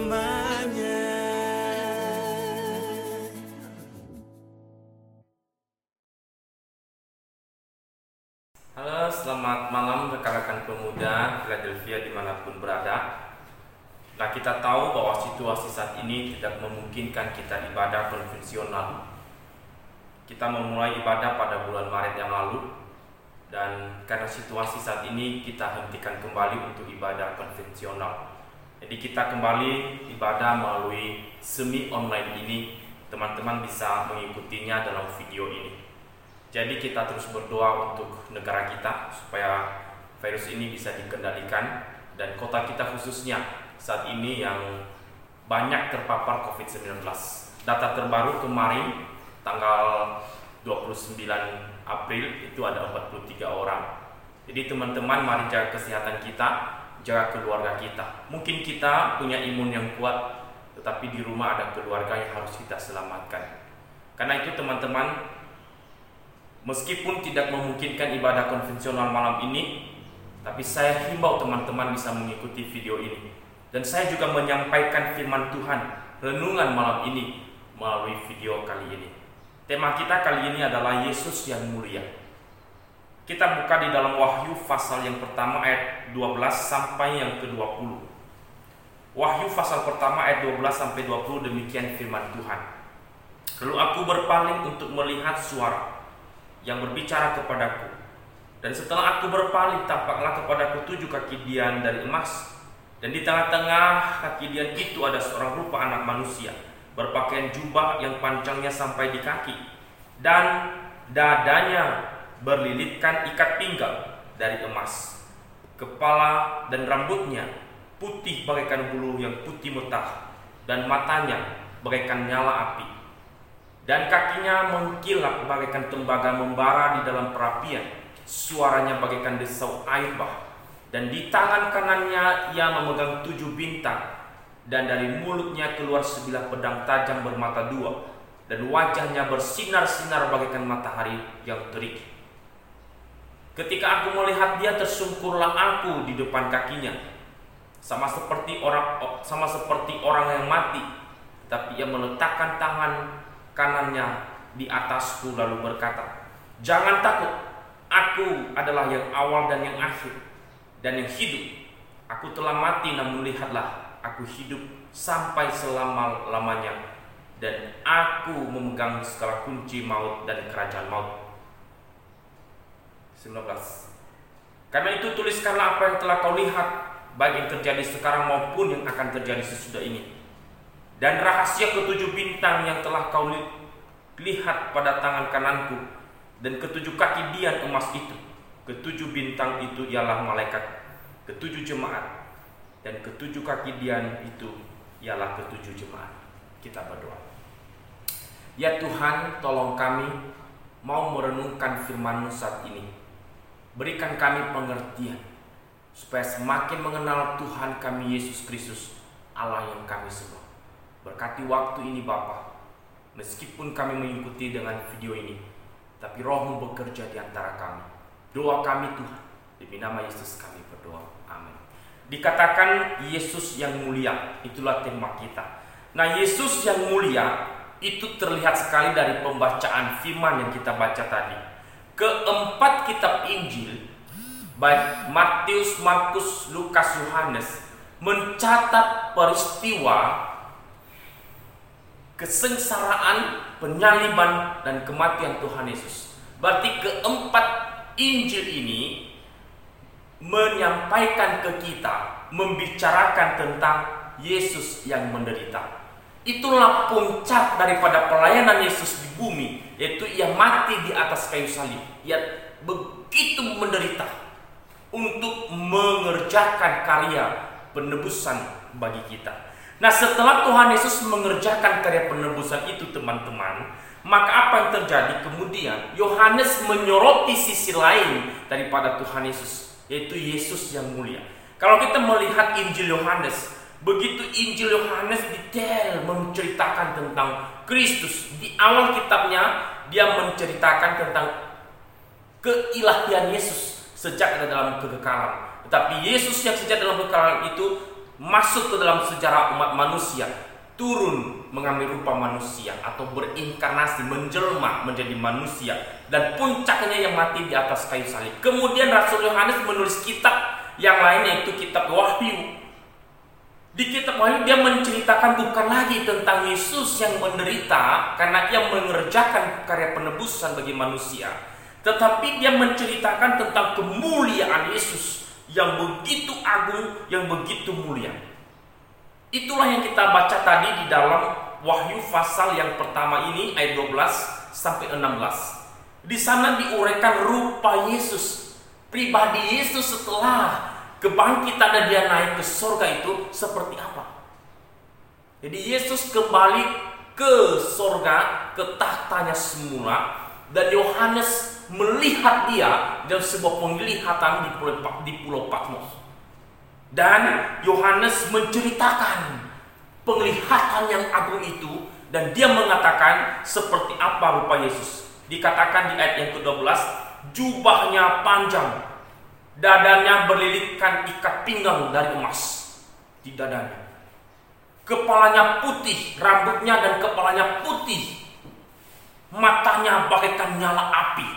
Halo, selamat malam rekan-rekan pemuda Philadelphia di mana pun berada. Nah, kita tahu bahwa situasi saat ini tidak memungkinkan kita ibadah konvensional. Kita memulai ibadah pada bulan Maret yang lalu, dan karena situasi saat ini kita hentikan kembali untuk ibadah konvensional. Jadi kita kembali ibadah melalui semi online ini. Teman-teman bisa mengikutinya dalam video ini. Jadi kita terus berdoa untuk negara kita supaya virus ini bisa dikendalikan dan kota kita khususnya saat ini yang banyak terpapar COVID-19. Data terbaru kemarin tanggal 29 April itu ada 43 orang. Jadi teman-teman mari jaga kesehatan kita, jaga keluarga kita. Mungkin kita punya imun yang kuat, tetapi di rumah ada keluarga yang harus kita selamatkan. Karena itu teman-teman Meskipun tidak memungkinkan ibadah konvensional malam ini, tapi saya himbau teman-teman bisa mengikuti video ini. Dan saya juga menyampaikan firman Tuhan renungan malam ini melalui video kali ini. Tema kita kali ini adalah Yesus yang mulia. Kita buka di dalam Wahyu pasal yang pertama ayat 12 sampai yang ke-20. Wahyu pasal pertama ayat 12 sampai 20 demikian firman Tuhan. Lalu aku berpaling untuk melihat suara yang berbicara kepadaku. Dan setelah aku berpaling, tampaklah kepadaku tujuh kaki dian dari emas. Dan di tengah-tengah kaki dian itu ada seorang rupa anak manusia, berpakaian jubah yang panjangnya sampai di kaki. Dan dadanya berlilitkan ikat pinggang dari emas. Kepala dan rambutnya putih bagaikan bulu yang putih metah. Dan matanya bagaikan nyala api. Dan kakinya mengkilap bagaikan tembaga membara di dalam perapian. Suaranya bagaikan desau air bah. Dan di tangan kanannya ia memegang tujuh bintang. Dan dari mulutnya keluar sebilah pedang tajam bermata dua. Dan wajahnya bersinar-sinar bagaikan matahari yang terik. Ketika aku melihat dia tersungkurlah aku di depan kakinya. Sama seperti orang sama seperti orang yang mati tapi ia meletakkan tangan kanannya di atasku lalu berkata jangan takut aku adalah yang awal dan yang akhir dan yang hidup. Aku telah mati namun lihatlah aku hidup sampai selama-lamanya dan aku memegang segala kunci maut dan kerajaan maut 19 Karena itu tuliskanlah apa yang telah kau lihat Baik yang terjadi sekarang maupun yang akan terjadi sesudah ini. Dan rahasia ketujuh bintang yang telah kau li lihat pada tangan kananku Dan ketujuh kaki dian emas itu. Ketujuh bintang itu ialah malaikat Ketujuh jemaat Dan ketujuh kaki dian itu ialah ketujuh jemaat. Kita berdoa. Ya Tuhan tolong kami mau merenungkan firman-Mu saat ini Berikan kami pengertian supaya semakin mengenal Tuhan kami Yesus Kristus, Allah yang kami sembah. Berkati waktu ini Bapa. Meskipun kami mengikuti dengan video ini, tapi Rohmu bekerja di antara kami. Doa kami Tuhan, demi nama Yesus kami berdoa. Amin. Dikatakan Yesus yang mulia, itulah tema kita. Nah, Yesus yang mulia itu terlihat sekali dari pembacaan firman yang kita baca tadi keempat kitab Injil baik Matius, Markus, Lukas, Yohanes mencatat peristiwa kesengsaraan, penyaliban dan kematian Tuhan Yesus. Berarti keempat Injil ini menyampaikan ke kita, membicarakan tentang Yesus yang menderita. Itulah puncak daripada pelayanan Yesus di bumi, yaitu ia mati di atas kayu salib. Ia begitu menderita untuk mengerjakan karya penebusan bagi kita. Nah, setelah Tuhan Yesus mengerjakan karya penebusan itu, teman-teman, maka apa yang terjadi kemudian? Yohanes menyoroti sisi lain daripada Tuhan Yesus, yaitu Yesus yang mulia. Kalau kita melihat Injil Yohanes, Begitu Injil Yohanes detail menceritakan tentang Kristus. Di awal kitabnya dia menceritakan tentang keilahian Yesus sejak ada dalam kekekalan. Tetapi Yesus yang sejak dalam kekekalan itu masuk ke dalam sejarah umat manusia, turun mengambil rupa manusia atau berinkarnasi menjelma menjadi manusia dan puncaknya yang mati di atas kayu salib. Kemudian Rasul Yohanes menulis kitab yang lainnya itu kitab Wahyu di kitab Wahyu dia menceritakan bukan lagi tentang Yesus yang menderita karena ia mengerjakan karya penebusan bagi manusia, tetapi dia menceritakan tentang kemuliaan Yesus yang begitu agung, yang begitu mulia. Itulah yang kita baca tadi di dalam Wahyu pasal yang pertama ini ayat 12 sampai 16. Di sana diuraikan rupa Yesus, pribadi Yesus setelah kebangkitan dan dia naik ke surga itu seperti apa? Jadi Yesus kembali ke surga, ke tahtanya semula dan Yohanes melihat dia dalam sebuah penglihatan di pulau, di pulau Patmos. Dan Yohanes menceritakan penglihatan yang agung itu dan dia mengatakan seperti apa rupa Yesus. Dikatakan di ayat yang ke-12, jubahnya panjang Dadanya berlilitkan ikat pinggang dari emas di dadanya. Kepalanya putih, rambutnya dan kepalanya putih. Matanya bagaikan nyala api.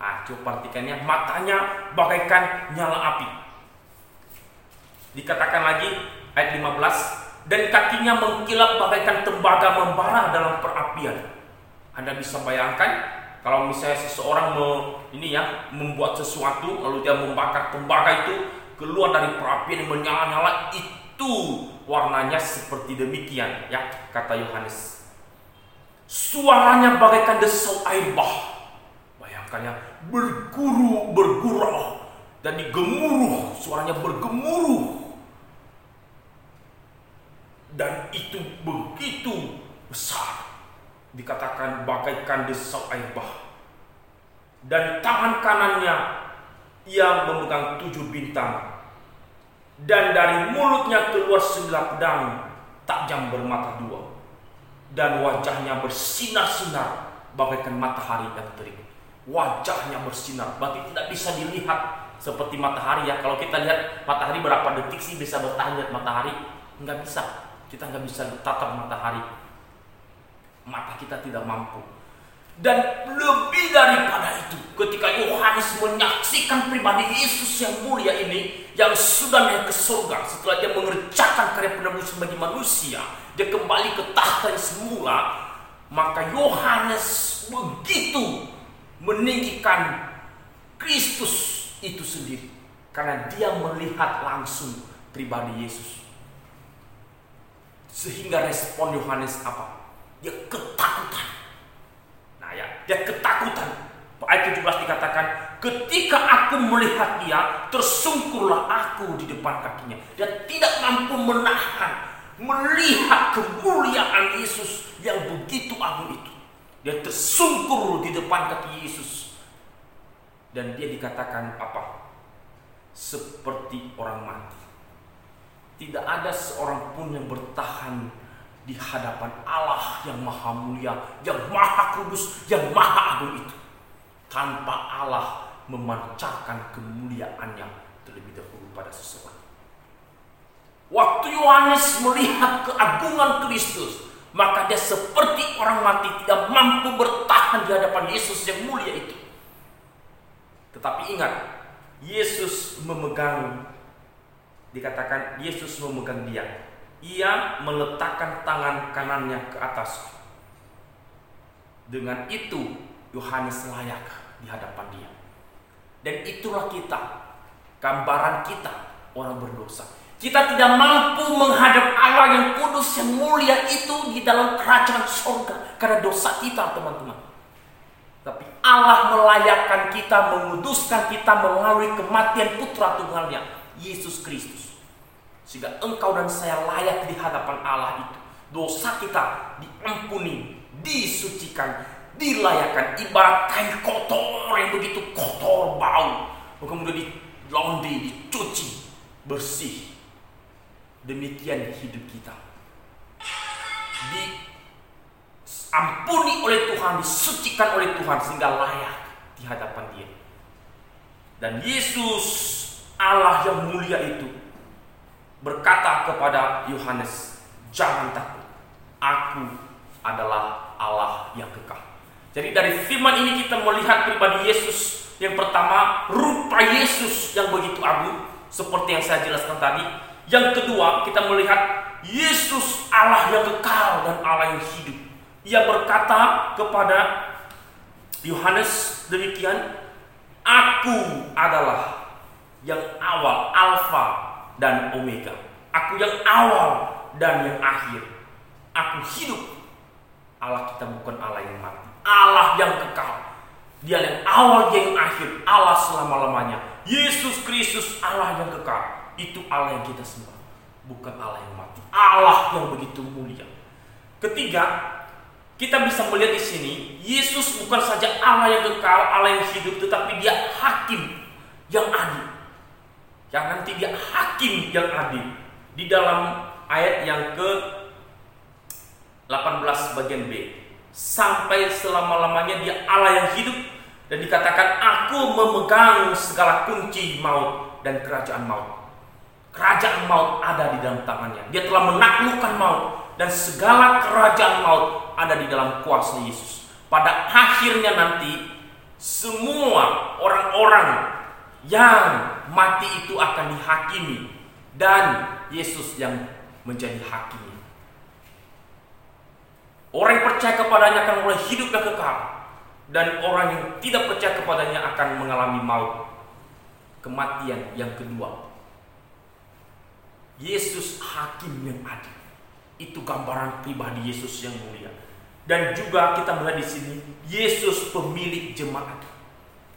Ah, coba perhatikannya, matanya bagaikan nyala api. Dikatakan lagi ayat 15, dan kakinya mengkilap bagaikan tembaga membara dalam perapian. Anda bisa bayangkan kalau misalnya seseorang me, ini ya membuat sesuatu lalu dia membakar tembaga itu keluar dari perapian yang menyala-nyala itu warnanya seperti demikian ya kata Yohanes. Suaranya bagaikan desau air bah. Bayangkannya berguru bergurau dan digemuruh suaranya bergemuruh dan itu begitu besar. Dikatakan bagaikan desau air bah. Dan tangan kanannya ia memegang tujuh bintang. Dan dari mulutnya keluar sembilan pedang tajam bermata dua. Dan wajahnya bersinar-sinar bagaikan matahari yang terik. Wajahnya bersinar, berarti tidak bisa dilihat seperti matahari ya. Kalau kita lihat matahari berapa detik sih bisa bertahan lihat matahari? Nggak bisa. Kita nggak bisa tatap matahari mata kita tidak mampu. Dan lebih daripada itu, ketika Yohanes menyaksikan pribadi Yesus yang mulia ini, yang sudah naik ke surga setelah dia mengerjakan karya penebus bagi manusia, dia kembali ke tahta yang semula, maka Yohanes begitu meninggikan Kristus itu sendiri karena dia melihat langsung pribadi Yesus. Sehingga respon Yohanes apa? Dia ketakutan. Nah ya, dia ketakutan. Ayat 17 dikatakan, ketika aku melihat dia, tersungkurlah aku di depan kakinya. Dia tidak mampu menahan, melihat kemuliaan Yesus yang begitu agung itu. Dia tersungkur di depan kaki Yesus. Dan dia dikatakan apa? Seperti orang mati. Tidak ada seorang pun yang bertahan di hadapan Allah yang maha mulia, yang maha kudus, yang maha agung itu. Tanpa Allah memancarkan kemuliaannya terlebih dahulu pada seseorang. Waktu Yohanes melihat keagungan Kristus, maka dia seperti orang mati tidak mampu bertahan di hadapan Yesus yang mulia itu. Tetapi ingat, Yesus memegang dikatakan Yesus memegang dia ia meletakkan tangan kanannya ke atas. Dengan itu Yohanes layak di hadapan dia. Dan itulah kita, gambaran kita orang berdosa. Kita tidak mampu menghadap Allah yang kudus yang mulia itu di dalam kerajaan surga karena dosa kita, teman-teman. Tapi Allah melayakkan kita, menguduskan kita melalui kematian putra Tuhannya, Yesus Kristus. Sehingga engkau dan saya layak di hadapan Allah itu. Dosa kita diampuni, disucikan, dilayakkan. Ibarat kain kotor yang begitu kotor, bau. Kemudian di laundry, dicuci, bersih. Demikian hidup kita. Diampuni oleh Tuhan, disucikan oleh Tuhan sehingga layak di hadapan dia. Dan Yesus Allah yang mulia itu berkata kepada Yohanes, "Jangan takut. Aku adalah Allah yang kekal." Jadi dari firman ini kita melihat pribadi Yesus yang pertama, rupa Yesus yang begitu agung seperti yang saya jelaskan tadi. Yang kedua, kita melihat Yesus Allah yang kekal dan Allah yang hidup. Ia berkata kepada Yohanes demikian, "Aku adalah yang awal, alfa dan omega. Aku yang awal dan yang akhir. Aku hidup. Allah kita bukan Allah yang mati. Allah yang kekal. Dia yang awal, dia yang akhir. Allah selama-lamanya. Yesus Kristus Allah yang kekal. Itu Allah yang kita sembah. Bukan Allah yang mati. Allah yang begitu mulia. Ketiga, kita bisa melihat di sini, Yesus bukan saja Allah yang kekal, Allah yang hidup, tetapi dia hakim yang adil yang nanti dia hakim yang adil. Di dalam ayat yang ke 18 bagian B. Sampai selama-lamanya dia Allah yang hidup dan dikatakan aku memegang segala kunci maut dan kerajaan maut. Kerajaan maut ada di dalam tangannya. Dia telah menaklukkan maut dan segala kerajaan maut ada di dalam kuasa Yesus. Pada akhirnya nanti semua orang-orang yang mati itu akan dihakimi dan Yesus yang menjadi hakim. Orang yang percaya kepadanya akan mulai hidup yang kekal dan orang yang tidak percaya kepadanya akan mengalami maut, kematian yang kedua. Yesus hakim yang adil. Itu gambaran pribadi Yesus yang mulia. Dan juga kita melihat di sini Yesus pemilik jemaat.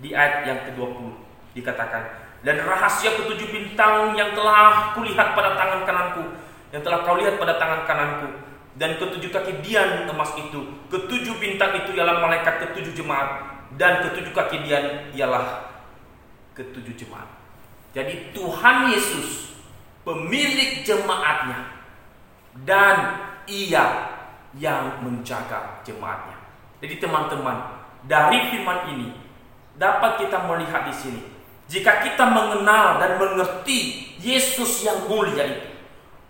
Di ayat yang ke-20 dikatakan dan rahasia ketujuh bintang yang telah kulihat pada tangan kananku yang telah kau lihat pada tangan kananku Dan ketujuh kaki dian emas itu, ketujuh bintang itu ialah malaikat ketujuh jemaat dan ketujuh kaki dian ialah ketujuh jemaat. Jadi Tuhan Yesus pemilik jemaatnya dan ia yang menjaga jemaatnya. Jadi teman-teman, dari firman ini dapat kita melihat di sini. Jika kita mengenal dan mengerti Yesus yang mulia itu,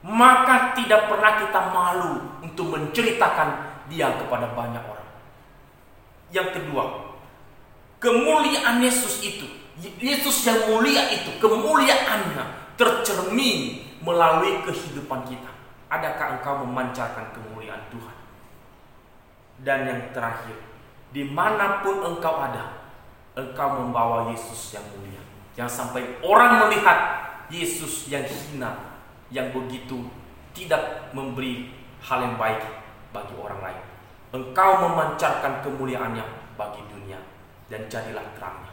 maka tidak pernah kita malu untuk menceritakan dia kepada banyak orang. Yang kedua, kemuliaan Yesus itu, Yesus yang mulia itu, kemuliaannya tercermin melalui kehidupan kita. Adakah engkau memancarkan kemuliaan Tuhan? Dan yang terakhir, di mana pun engkau ada, engkau membawa Yesus yang mulia. Yang sampai orang melihat Yesus yang hina, yang begitu tidak memberi hal yang baik bagi orang lain. Engkau memancarkan kemuliaannya bagi dunia dan jadilah terangnya.